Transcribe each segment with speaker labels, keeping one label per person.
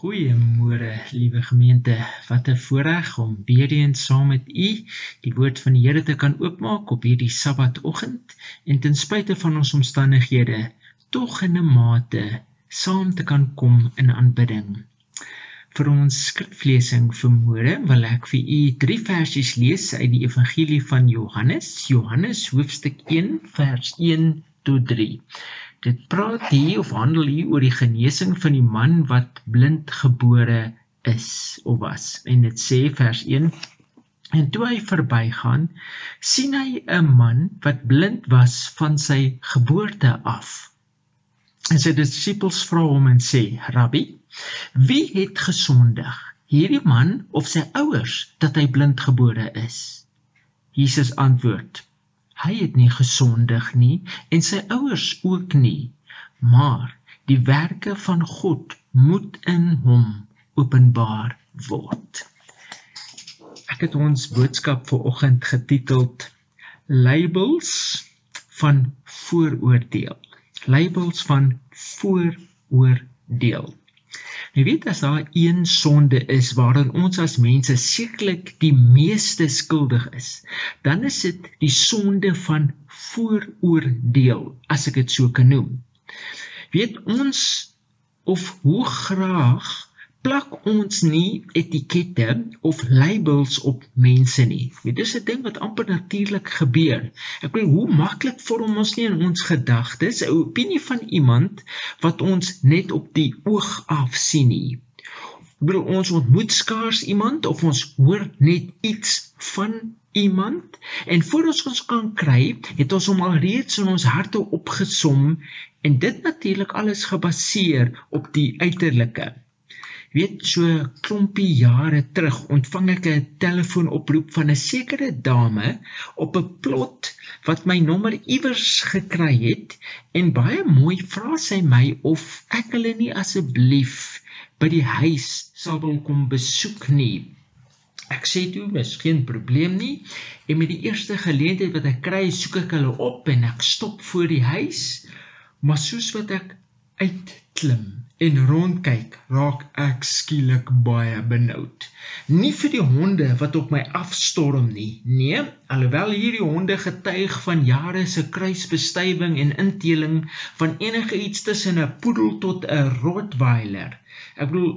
Speaker 1: Goeiemôre, liewe gemeente. Wat 'n voorreg om weer eens saam met u die woord van die Here te kan oopmaak op hierdie Sabbatoggend en ten spyte van ons omstandighede tog in 'n mate saam te kan kom in aanbidding. Vir ons skriflesing vanmôre wil ek vir u drie versies lees uit die Evangelie van Johannes, Johannes hoofstuk 1 vers 1 tot 3. Dit praat hier of handel hier oor die genesing van die man wat blind gebore is of was. En dit sê vers 1 En toe hy verbygaan, sien hy 'n man wat blind was van sy geboorte af. En sy disippels vra hom en sê: "Rabbi, wie het gesondig, hierdie man of sy ouers, dat hy blind gebore is?" Jesus antwoord: Hy het nie gesondig nie en sy ouers ook nie, maar die werke van God moet in hom openbaar word. Ek het ons boodskap vir oggend getiteld Labels van vooroordeel. Labels van vooroordeel. Jy weet as daar een sonde is waarin ons as mense sekerlik die meeste skuldig is, dan is dit die sonde van vooroordeel, as ek dit so kan noem. Weet ons of hoe graag plak ons nie etikette of labels op mense nie. Dit is 'n ding wat amper natuurlik gebeur. Ek bedoel, hoe maklik vorm ons nie in ons gedagtes 'n opinie van iemand wat ons net op die oog af sien nie. Ek bedoel, ons ontmoet skaars iemand of ons hoor net iets van iemand en voor ons ons kan kry, het ons hom al reeds in ons harte opgesom en dit natuurlik alles gebaseer op die uiterlike weet so klompie jare terug ontvang ek 'n telefoonoproep van 'n sekere dame op 'n plot wat my nommer iewers gekry het en baie mooi vra sy my of ek hulle nie asseblief by die huis sal wil kom besoek nie. Ek sê toe, "Mis geen probleem nie." En met die eerste geleentheid wat ek kry, soek ek hulle op en ek stop voor die huis. Maar soos wat ek uitklim en rondkyk, raak ek skielik baie benoud. Nie vir die honde wat op my afstorm nie. Nee, alhoewel hierdie honde getuig van jare se kruisbestuiving en inteling van enige iets tussen 'n poedel tot 'n rottweiler. Ek bedoel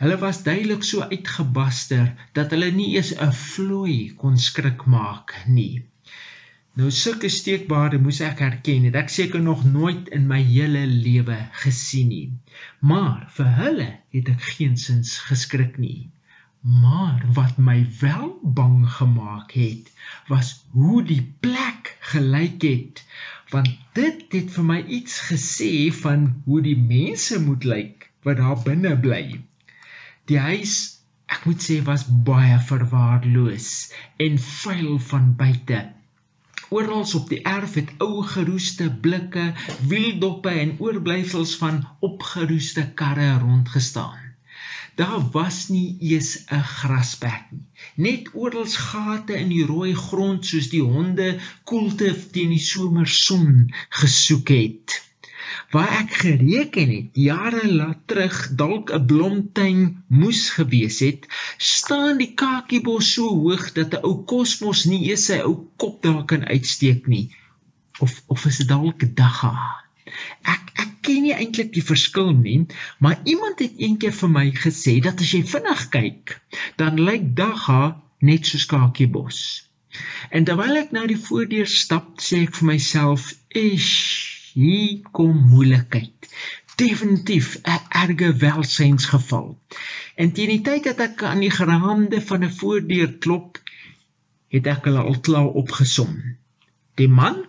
Speaker 1: Hulle was duidelik so uitgebaster dat hulle nie eens 'n vloei kon skrik maak nie. Nou sulke steekbare moes ek herken het ek seker nog nooit in my hele lewe gesien nie. Maar vir hulle het ek geensins geskrik nie. Maar wat my wel bang gemaak het, was hoe die plek gelyk het, want dit het vir my iets gesê van hoe die mense moet lyk wat daar binne bly. Die huis, ek moet sê, was baie verwaarloos en vuil van buite. Oral op die erf het ou geroeste blikke, wieldoppe en oorblyfsels van opgeroeste karre rondgestaan. Daar was nie eens 'n grasperk nie. Net oral gate in die rooi grond soos die honde koelte teen die somerson gesoek het waar ek gereken het jare laat terug dalk 'n blomtuin moes gewees het, staan die kakiebos so hoog dat 'n ou kosmos nie eens sy ou kop daar kan uitsteek nie. Of of is dit dalk dagga? Ek ek ken nie eintlik die verskil nie, maar iemand het eendag vir my gesê dat as jy vinnig kyk, dan lyk dagga net soos kakiebos. En terwyl ek nou die voordeur stap, sê ek vir myself, "Ish, hier kom moeilikheid. Definitief 'n erge welsynsgeval. En teen die tyd dat ek aan die geraamde van 'n voordeur klop, het ek hulle al klaar opgesom. Die man,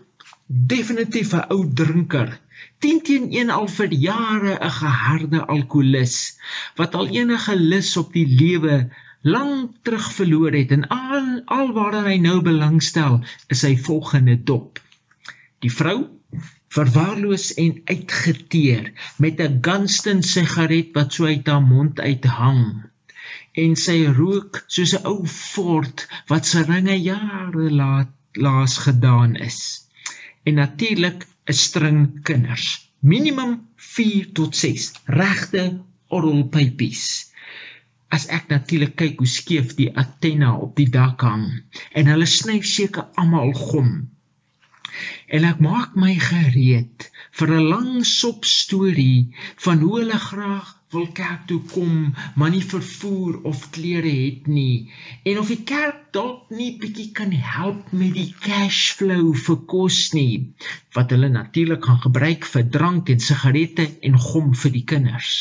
Speaker 1: definitief 'n ou drinker, 10 teen 1 al vir jare 'n geharde alkolikus wat al enige lus op die lewe lank terug verloor het en al alwaar hy nou belangstel is sy volgende dop. Die vrou verwaarloos en uitgeteer met 'n Gunston sigaret wat so uit haar mond uithang en sy rook soos 'n ou fort wat se ringe jare laat laas gedaan is en natuurlik 'n string kinders minimum 4 tot 6 regte orrelpypies. As ek natuurlik kyk hoe skief die antenna op die dak hang en hulle sny seker almal gom. En ek maak my gereed vir 'n lang sop storie van hoe hulle graag wil kerk toe kom, maar nie vervoer of klere het nie. En of die kerk dalk nie bietjie kan help met die cash flow vir kos nie, wat hulle natuurlik gaan gebruik vir drank en sigarette en gom vir die kinders.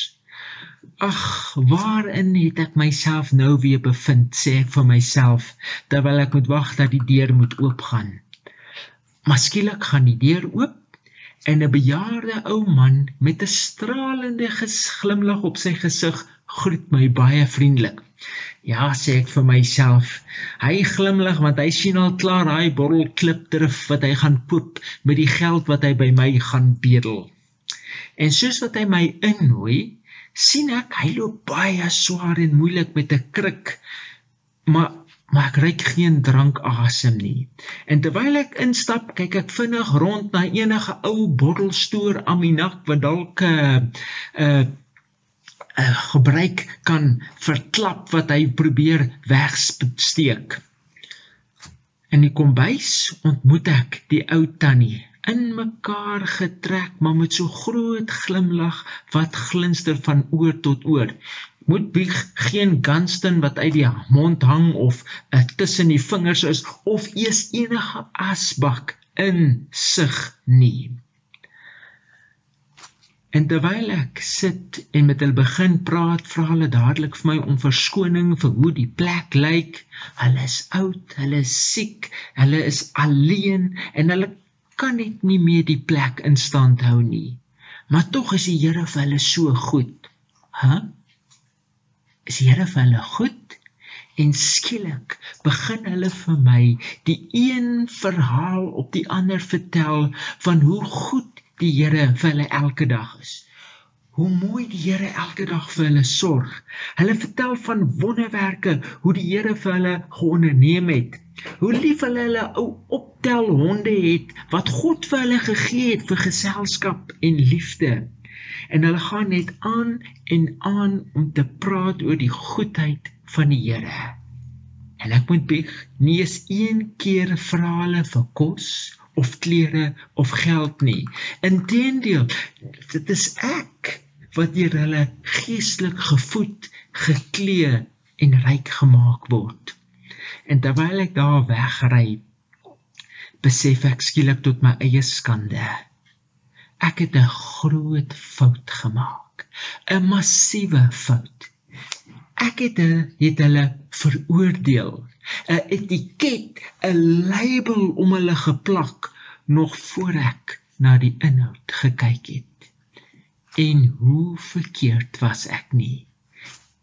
Speaker 1: Ag, waarin het ek myself nou weer bevind, sê ek vir myself, terwyl ek moet wag dat die deur moet oopgaan. Maar skielik gaan die deur oop en 'n bejaarde ou man met 'n stralende glimlag op sy gesig groet my baie vriendelik. Ja, sê ek vir myself. Hy glimlag want hy sien al klaar daai bottel klipdrif wat hy gaan koop met die geld wat hy by my gaan bedel. En soos wat hy my innooi, sien ek hy loop baie swaar en moeilik met 'n kruk. Maar maar ek ruik geen drankasem nie. En terwyl ek instap, kyk ek vinnig rond na enige ou bottelstoer aminak wat dalk 'n uh, 'n uh, uh, gebruik kan verklap wat hy probeer wegsteek. In die kombuis ontmoet ek die ou tannie in mekaar getrek maar met so groot glimlag wat glinster van oor tot oor moet bieg geen ganston wat uit die mond hang of uh, tussen die vingers is of eers enige asbak in sig nie. En terwyl ek sit en met hulle begin praat, vra hulle dadelik vir my om verskoning vir hoe die plek lyk. Hulle is oud, hulle is siek, hulle is alleen en hulle kan net nie meer die plek in stand hou nie. Maar tog is die Here vir hulle so goed. Hæ? Huh? is die Here vir hulle goed en skielik begin hulle vir my die een verhaal op die ander vertel van hoe goed die Here vir hulle elke dag is. Hoe mooi die Here elke dag vir hulle sorg. Hulle vertel van wonderwerke hoe die Here vir hulle geonderneem het. Hoe lief hulle hulle ou optel honde het wat God vir hulle gegee het vir geselskap en liefde en hulle gaan net aan en aan om te praat oor die goedheid van die Here. En ek moet bieg nie eens een keer vra hulle vir kos of klere of geld nie. Inteendeel, dit is ek wat deur hulle geestelik gevoed, geklee en ryk gemaak word. En terwyl ek daar wegry, besef ek skielik tot my eie skande ek het 'n groot fout gemaak. 'n Massiewe fout. Ek het het hulle veroordeel. 'n Etiket, 'n label om hulle geplak nog voor ek na die inhoud gekyk het. En hoe verkeerd was ek nie.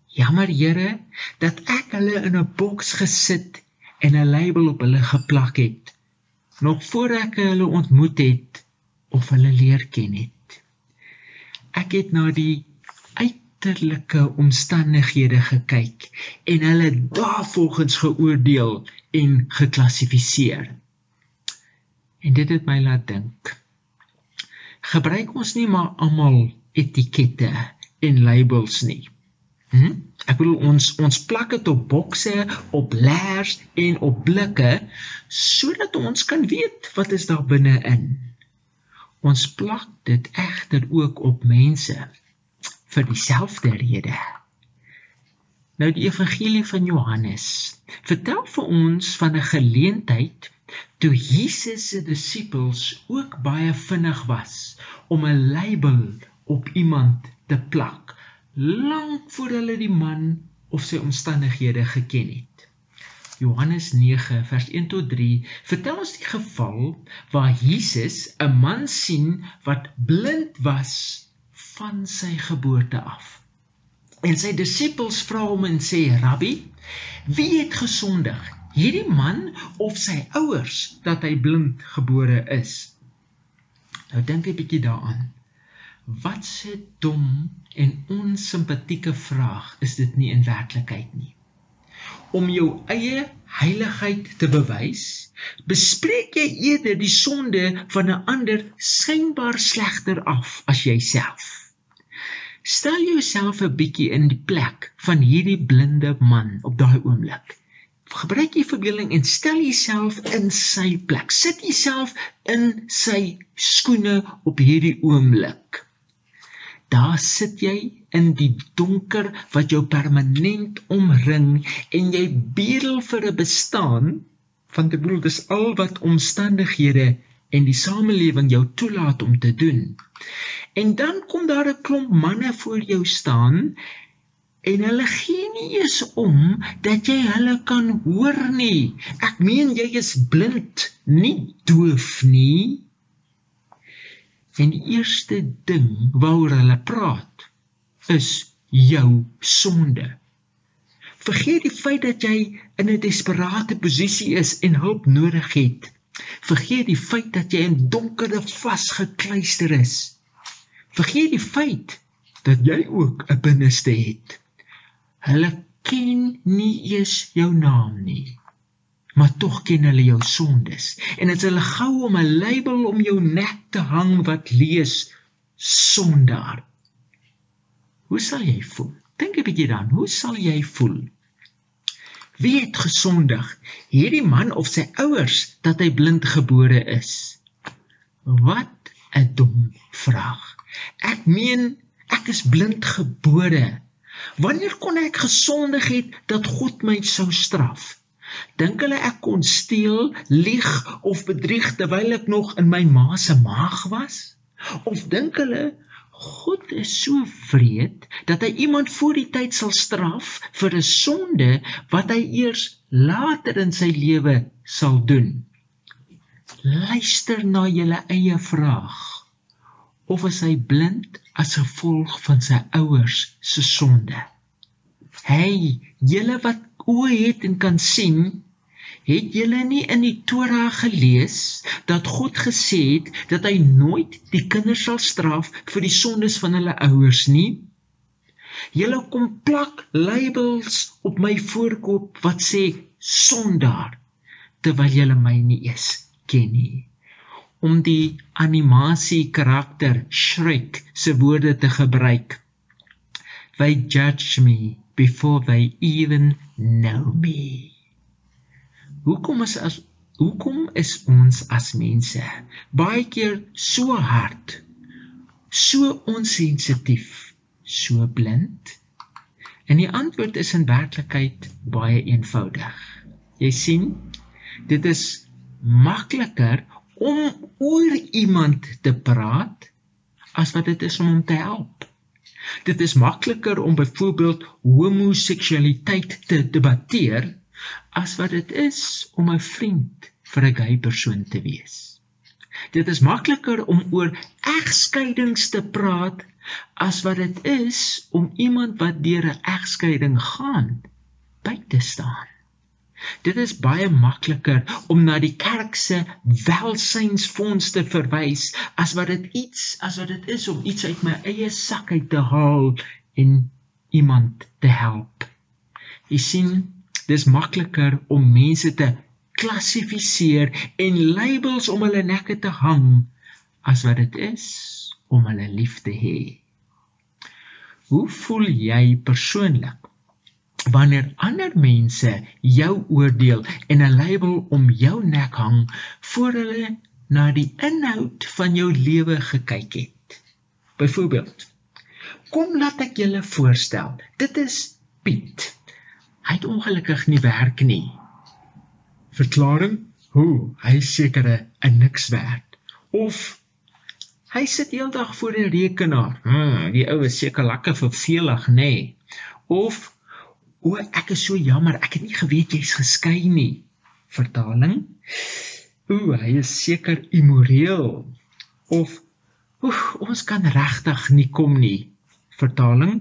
Speaker 1: Jammer Here dat ek hulle in 'n boks gesit en 'n label op hulle geplak het. Nog voor ek hulle ontmoet het, of hulle leer ken het. Ek het na die uiterlike omstandighede gekyk en hulle daarvolgens geoordeel en geklassifiseer. En dit het my laat dink. Gebruik ons nie maar almal etikette en labels nie. Hm? Ek bedoel ons ons plak dit op bokse, op leers en op blikke sodat ons kan weet wat is daar binne-in. Ons plak dit egter ook op mense vir dieselfde rede. Nou die evangelie van Johannes vertel vir ons van 'n geleentheid toe Jesus se disippels ook baie vinnig was om 'n label op iemand te plak lank voor hulle die man of sy omstandighede geken het. Johannes 9 vers 1 tot 3 vertel ons die geval waar Jesus 'n man sien wat blind was van sy geboorte af. En sy disippels vra hom en sê: "Rabbi, wie het gesondig? Hierdie man of sy ouers dat hy blind gebore is?" Nou dink 'n bietjie daaraan. Wat 'n dom en onsimpatieke vraag is dit nie in werklikheid nie om jou eie heiligheid te bewys, bespreek jy eerder die sonde van 'n ander skynbaar slegter af as jouself. Stel jouself 'n bietjie in die plek van hierdie blinde man op daai oomblik. Gebruik jy verbeelding en stel jouself in sy plek. Sit jouself in sy skoene op hierdie oomblik. Daar sit jy in die donker wat jou permanent omring en jy bedel vir 'n bestaan van te bedoel dis al wat omstandighede en die samelewing jou toelaat om te doen. En dan kom daar 'n klomp manne voor jou staan en hulle gee nie eens om dat jy hulle kan hoor nie. Ek meen jy is blind, nie doof nie. En die eerste ding waaroor hulle praat is jou sonde. Vergeet die feit dat jy in 'n desperaatte posisie is en hulp nodig het. Vergeet die feit dat jy in donkerde vasgekluister is. Vergeet die feit dat jy ook 'n binneste het. Hulle ken nie eens jou naam nie maar tog ken hulle jou sondes en dit is hulle gou om 'n label om jou nek te hang wat lees sondaar. Hoe sal jy voel? Dink 'n bietjie dan, hoe sal jy voel? Wie het gesondig? Hierdie man of sy ouers dat hy blind gebore is? Wat 'n dom vraag. Ek meen, ek is blind gebore. Wanneer kon ek gesondig het dat God my sou straf? Dink hulle ek kon steel, lieg of bedrieg terwyl ek nog in my ma se maag was? Of dink hulle God is so wreed dat hy iemand voor die tyd sal straf vir 'n sonde wat hy eers later in sy lewe sal doen? Luister na julle eie vraag. Of is hy blind as gevolg van sy ouers se sonde? Hey, julle wat oë het en kan sien, het julle nie in die Torah gelees dat God gesê het dat hy nooit die kinders sal straf vir die sondes van hulle ouers nie? Julle kom plak labels op my voorkop wat sê sondaar terwyl julle my nie eens ken nie om die animasie karakter Shrek se woorde te gebruik. They judge me before they even know me. Hoekom is as hoekom is ons as mense baie keer so hard, so onsensitief, so blind? En die antwoord is in werklikheid baie eenvoudig. Jy sien, dit is makliker om oor iemand te praat as wat dit is om hom te help. Dit is makliker om byvoorbeeld homoseksualiteit te debatteer as wat dit is om 'n vriend vir 'n gay persoon te wees. Dit is makliker om oor egskeidings te praat as wat dit is om iemand wat deur 'n egskeiding gaan by te staan. Dit is baie makliker om na die kerk se welsynsfonds te verwys as wat dit iets as wat dit is om iets uit my eie sak uit te haal en iemand te help. Jy sien, dis makliker om mense te klassifiseer en labels om hulle nekke te hang as wat dit is om hulle lief te hê. Hoe voel jy persoonlik wanneer ander mense jou oordeel en 'n label om jou nek hang voor hulle na die inhoud van jou lewe gekyk het. Byvoorbeeld, kom laat ek julle voorstel. Dit is Piet. Hy het ongelukkig nie werk nie. Verklaring: Hoe? Hy sekere 'n niks werd. Of hy sit heeldag voor 'n rekenaar. Hm, die ou is seker lekker vervelig, nê? Nee. Of O, ek is so jammer, ek het nie geweet jy's geskei nie. Vertaling: O, hy is seker immoreel. Of Oef, ons kan regtig nie kom nie. Vertaling: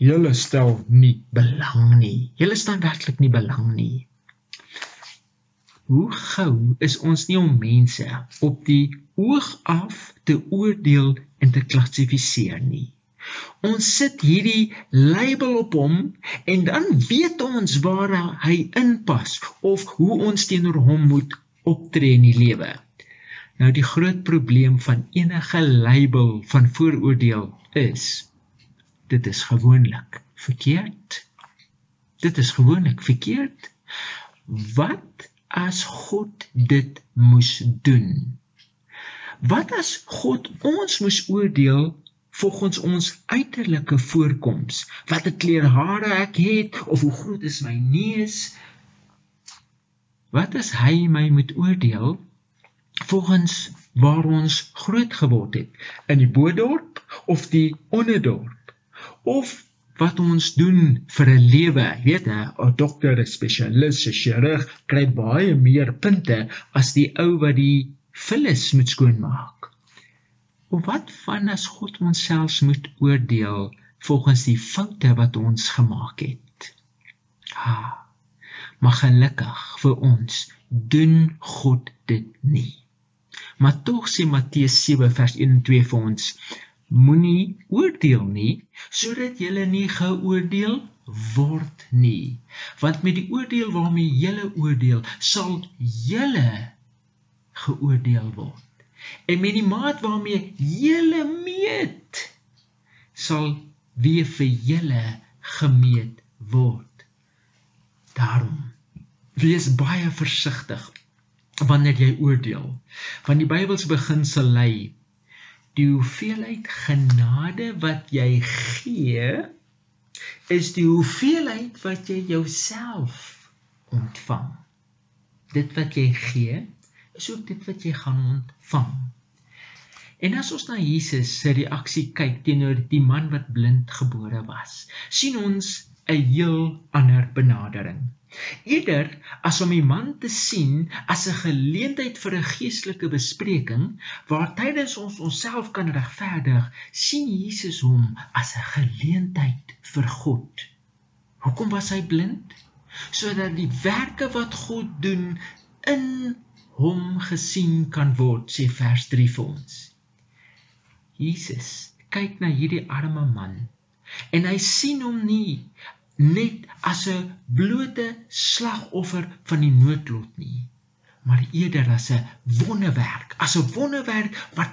Speaker 1: Julle stel nie belang nie. Julle staan werklik nie belang nie. Hoe gou is ons nie om mense op die oog af te oordeel en te klassifiseer nie. Ons sit hierdie label op hom en dan weet ons waar hy inpas of hoe ons teenoor hom moet optree in die lewe. Nou die groot probleem van enige label van vooroordeel is dit is gewoonlik verkeerd. Dit is gewoonlik verkeerd. Wat as God dit moes doen? Wat as God ons moes oordeel volgens ons uiterlike voorkoms? Wat 'n kleur hare ek het of hoe groot is my neus? Wat as hy my moet oordeel volgens waar ons groot geword het in die bodorp of die onderdorp of wat ons doen vir 'n lewe. Jy weet, 'n dokter, 'n spesialis, 'n chirurg kry baie meer punte as die ou wat die vullis moet skoonmaak. Of wat van as God ons selfs moet oordeel volgens die foute wat ons gemaak het? Ha. Maar gelukkig vir ons doen God dit nie. Maar tog sê Matteus 7 vers 1 en 2 vir ons: moenie oordeel nie sodat jy nie geoordeel word nie. Want met die oordeel waarmee jy oordeel sal jy geoordeel word. En met die maat waarmee jy meet sal weer vir julle gemeet word. Daarom wees baie versigtig wanneer jy oordeel. Want die Bybelse beginsel lei die hoeveelheid genade wat jy gee is die hoeveelheid wat jy jouself ontvang. Dit wat jy gee is ook dit wat jy gaan ontvang. En as ons na Jesus se reaksie kyk teenoor die man wat blind gebore was, sien ons 'n heel ander benadering. Eerder as om die man te sien as 'n geleentheid vir 'n geestelike bespreking waar tydens ons onsself kan regverdig, sien Jesus hom as 'n geleentheid vir God. Hoekom was hy blind? Sodat die werke wat God doen in hom gesien kan word, sê vers 3 vir ons. Jesus kyk na hierdie arme man en hy sien hom nie net as 'n blote slagoffer van die noodlot nie, maar eerder as 'n wonderwerk, as 'n wonderwerk wat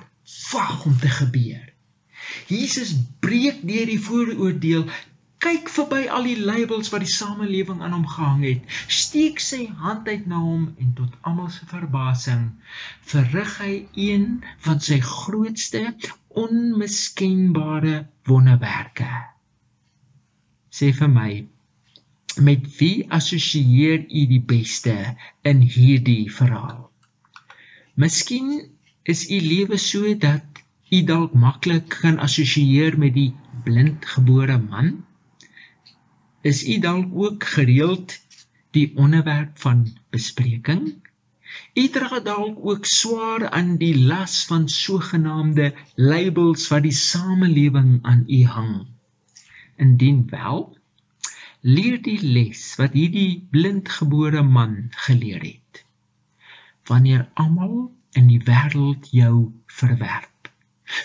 Speaker 1: wag om te gebeur. Jesus breek deur die vooroordeel, kyk verby al die labels wat die samelewing aan hom gehang het, steek sy hand uit na hom en tot almal se verbasing verrig hy een van sy grootste onmiskenbare wonderwerke sê vir my met wie assosieer u die beste in hierdie verhaal? Miskien is u lewe so dat u dalk maklik kan assosieer met die blindgebore man? Is u dalk ook gereeld die onderwerp van bespreking? U dra dalk ook swaar aan die las van sogenaamde labels wat die samelewing aan u hang. Indien wel, leer die les wat hierdie blindgebore man geleer het. Wanneer almal in die wêreld jou verwerp,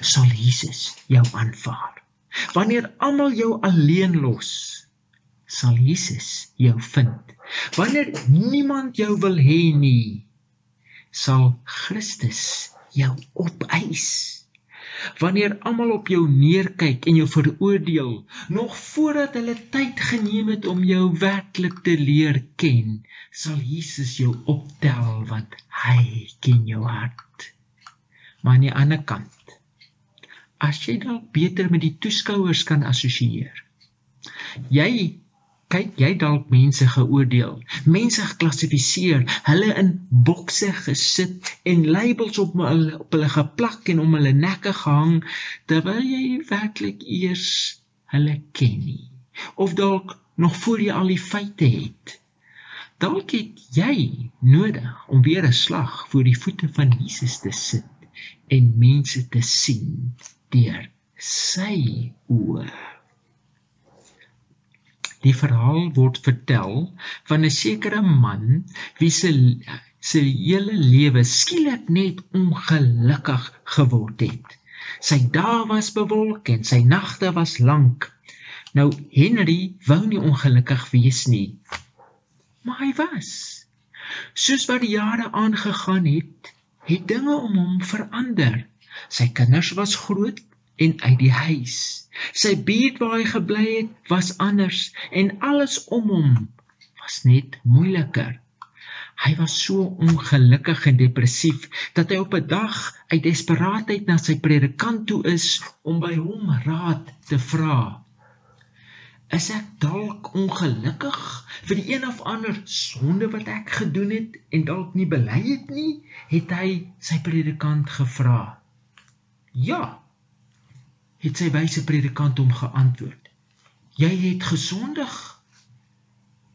Speaker 1: sal Jesus jou aanvaar. Wanneer almal jou alleen los, sal Jesus jou vind. Wanneer niemand jou wil hê nie, sal Christus jou opeis wanneer almal op jou neerkyk en jou veroordeel nog voordat hulle tyd geneem het om jou werklik te leer ken sal Jesus jou optel want hy ken jou hart. Maar aan die ander kant as jy dalk beter met die toeskouers kan assosieer jy kyk jy dalk mense geoordeel, mense geklassifiseer, hulle in bokse gesit en labels op hulle op hulle geplak en om hulle nekke gehang terwyl jy werklik eers hulle ken nie of dalk nog voor jy al die feite het. Dalk het jy nodig om weer 'n slag voor die voete van Jesus te sit en mense te sien deur sy oë. Die verhaal word vertel van 'n sekere man wie se se hele lewe skielik net ongelukkig geword het. Sy dae was bewolk en sy nagte was lank. Nou Henry wou nie ongelukkig wees nie. Maar hy was. Soos wat die jare aangegaan het, het dinge om hom verander. Sy kinders was groot, en uit die huis. Sy buurt waar hy gebly het, was anders en alles om hom was net moeiliker. Hy was so ongelukkig en depressief dat hy op 'n dag uit desperaatheid na sy predikant toe is om by hom raad te vra. Is ek dalk ongelukkig vir die een of ander sonde wat ek gedoen het en dalk nie bely het nie? het hy sy predikant gevra. Ja. Het sy wyse predikant hom geantwoord. Jy het gesondig.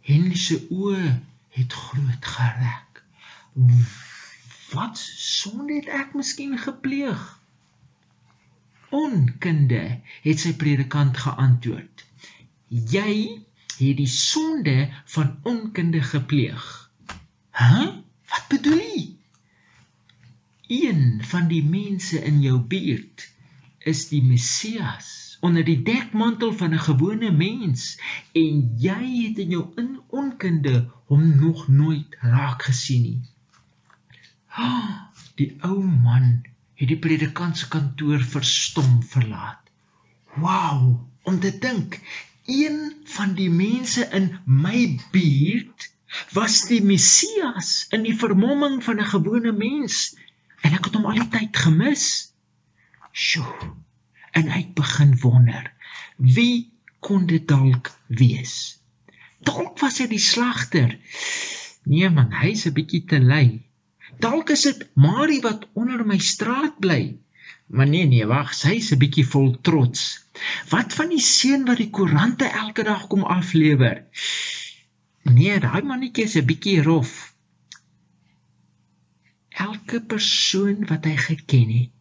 Speaker 1: Henry se oë het groot gereg. Wat sonde het ek miskien gepleeg? Onkunde, het sy predikant geantwoord. Jy het die sonde van onkunde gepleeg. Hæ? Huh? Wat bedoel jy? Een van die mense in jou buurt is die Messias onder die dekmantel van 'n gewone mens en jy het in jou in onkunde hom nog nooit raak gesien nie. Die ou man het die predikant se kantoor verstom verlaat. Wow, om te dink, een van die mense in my buurt was die Messias in die vermomming van 'n gewone mens en ek het hom al die tyd gemis. Sjoe. En hy begin wonder wie kon dit dalk wees? Dalk was hy die slagter. Nee man hy's 'n bietjie te lui. Dalk is dit Marie wat onder my straat bly. Maar nee nee wag sy's 'n bietjie vol trots. Wat van die seun wat die koerante elke dag kom aflewer nee daai mannetjie is 'n bietjie rof. Elke persoon wat hy geken het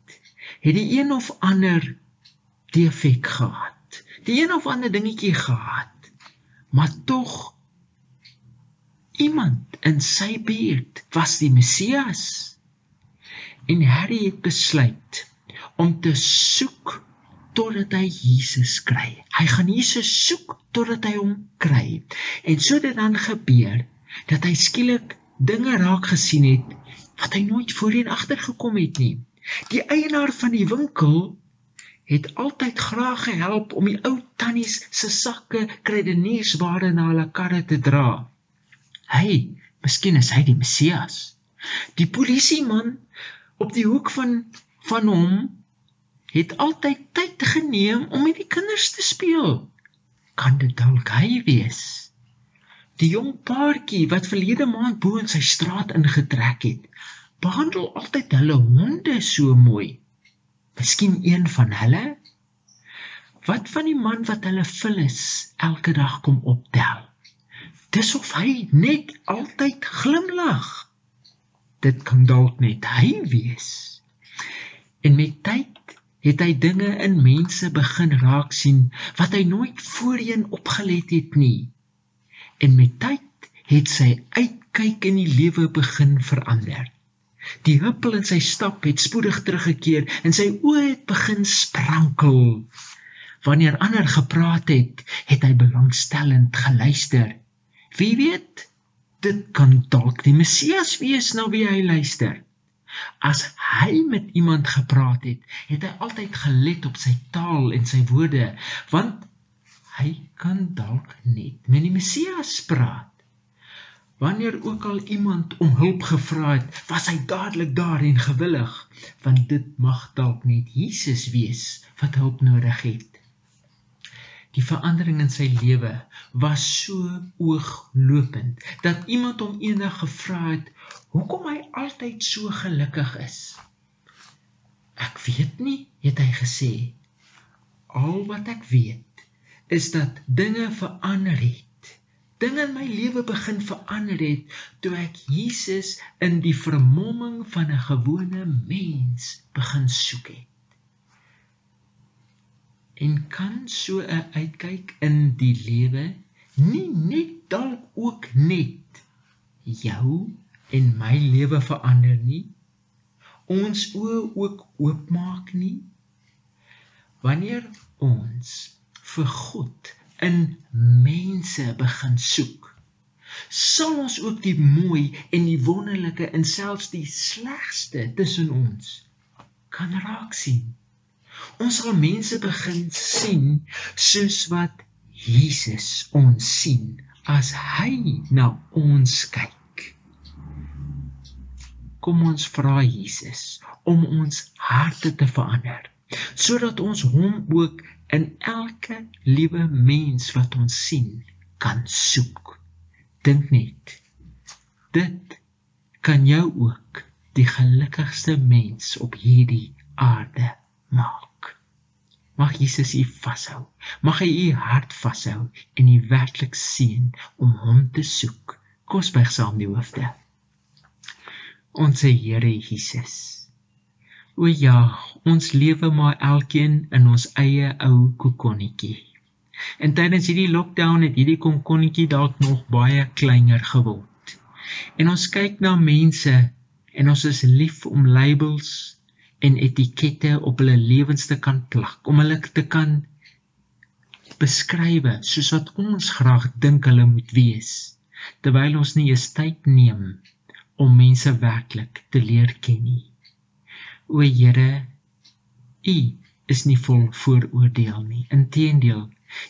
Speaker 1: het die een of ander defek gehad. Die een of ander dingetjie gehad. Maar tog iemand in sy buurt was die Messias. En Harry het besluit om te soek totdat hy Jesus kry. Hy gaan Jesus soek totdat hy hom kry. En so dit dan gebeur dat hy skielik dinge raak gesien het wat hy nooit voorheen agtergekom het nie. Die eienaar van die winkel het altyd graag gehelp om die ou tannies se sakke kredeniersware na hulle karre te dra. Hy, miskien is hy die Messias. Die polisieman op die hoek van van hom het altyd tyd geneem om met die kinders te speel. Kan dit dalk hy wees? Die jong paartjie wat verlede maand bo in sy straat ingetrek het, behandel altyd hulle honde so mooi. Miskien een van hulle? Wat van die man wat hulle vullis elke dag kom optel? Dis of hy net altyd glimlag. Dit kan dalk net hy wees. En met tyd het hy dinge in mense begin raak sien wat hy nooit voorheen opgelet het nie. En met tyd het sy uitkyk in die lewe begin verander. Die huppel in sy stap het spoedig teruggekeer en sy oë het begin sprankel. Wanneer ander gepraat het, het hy belangstellend geluister. Wie weet, dit kan dalk die Messias wees na wie hy luister. As hy met iemand gepraat het, het hy altyd gelet op sy taal en sy woorde, want hy kan dalk net met die Messias praat. Wanneer ook al iemand om hulp gevra het, was hy dadelik daar en gewillig, want dit mag dalk net Jesus wees wat hulp nodig het. Die verandering in sy lewe was so ooglopend dat iemand hom eendag gevra het hoekom hy altyd so gelukkig is. Ek weet nie, het hy gesê. Al wat ek weet is dat dinge verander het dinge in my lewe begin verander het toe ek Jesus in die vermomming van 'n gewone mens begin soek het. En kan so 'n uitkyk in die lewe nie net dalk ook net jou en my lewe verander nie? Ons oë ook oopmaak nie? Wanneer ons vir God in mense begin soek, sal ons ook die mooi en die wonderlike en selfs die slegste tussen ons kan raak sien. Ons sal mense begin sien soos wat Jesus ons sien as hy na ons kyk. Kom ons vra Jesus om ons harte te verander sodat ons hom ook in elke liewe mens wat ons sien kan soek. Dink net. Dit kan jou ook die gelukkigste mens op hierdie aarde maak. Mag Jesus u vashou. Mag hy u hart vashou en u werklik seën om hom te soek. Kosberg saam die hoofde. Ons Here Jesus. O ja, ons lewe maar elkeen in ons eie ou kokonnetjie. En tydens hierdie lockdown het hierdie kokonnetjie dalk nog baie kleiner geword. En ons kyk na mense en ons is lief om labels en etikette op hulle lewens te kan plak om hulle te kan beskryf soos wat ons graag dink hulle moet wees terwyl ons nie eens tyd neem om mense werklik te leer ken nie o Here u is nie vol vooroordeel nie. Inteendeel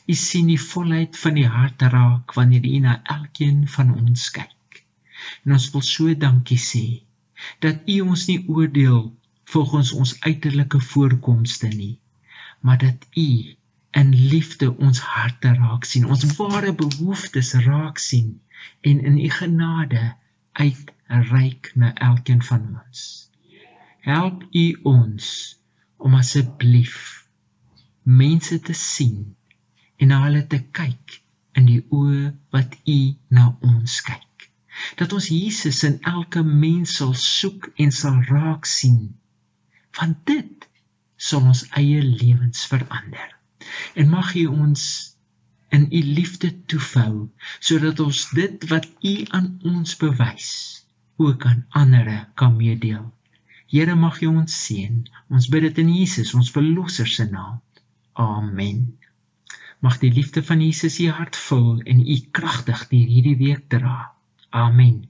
Speaker 1: u sien die volheid van die hart raak wanneer u na elkeen van ons kyk. En ons wil so dankie sê dat U ons nie oordeel volgens ons uiterlike voorkomste nie, maar dat U in liefde ons harte raak sien, ons ware behoeftes raak sien en in U genade uitreik na elkeen van ons. Help U ons om asseblief mense te sien en na hulle te kyk in die oë wat U na ons kyk dat ons Jesus in elke mens sal soek en sal raak sien. Want dit sal ons eie lewens verander. En mag U ons in U liefde toefou sodat ons dit wat U aan ons bewys ook aan ander kan meedeel. Here mag U ons seën. Ons bid dit in Jesus, ons verlosser se naam. Amen. Mag die liefde van Jesus u hart vul en u kragtig deur hierdie week dra. Amen.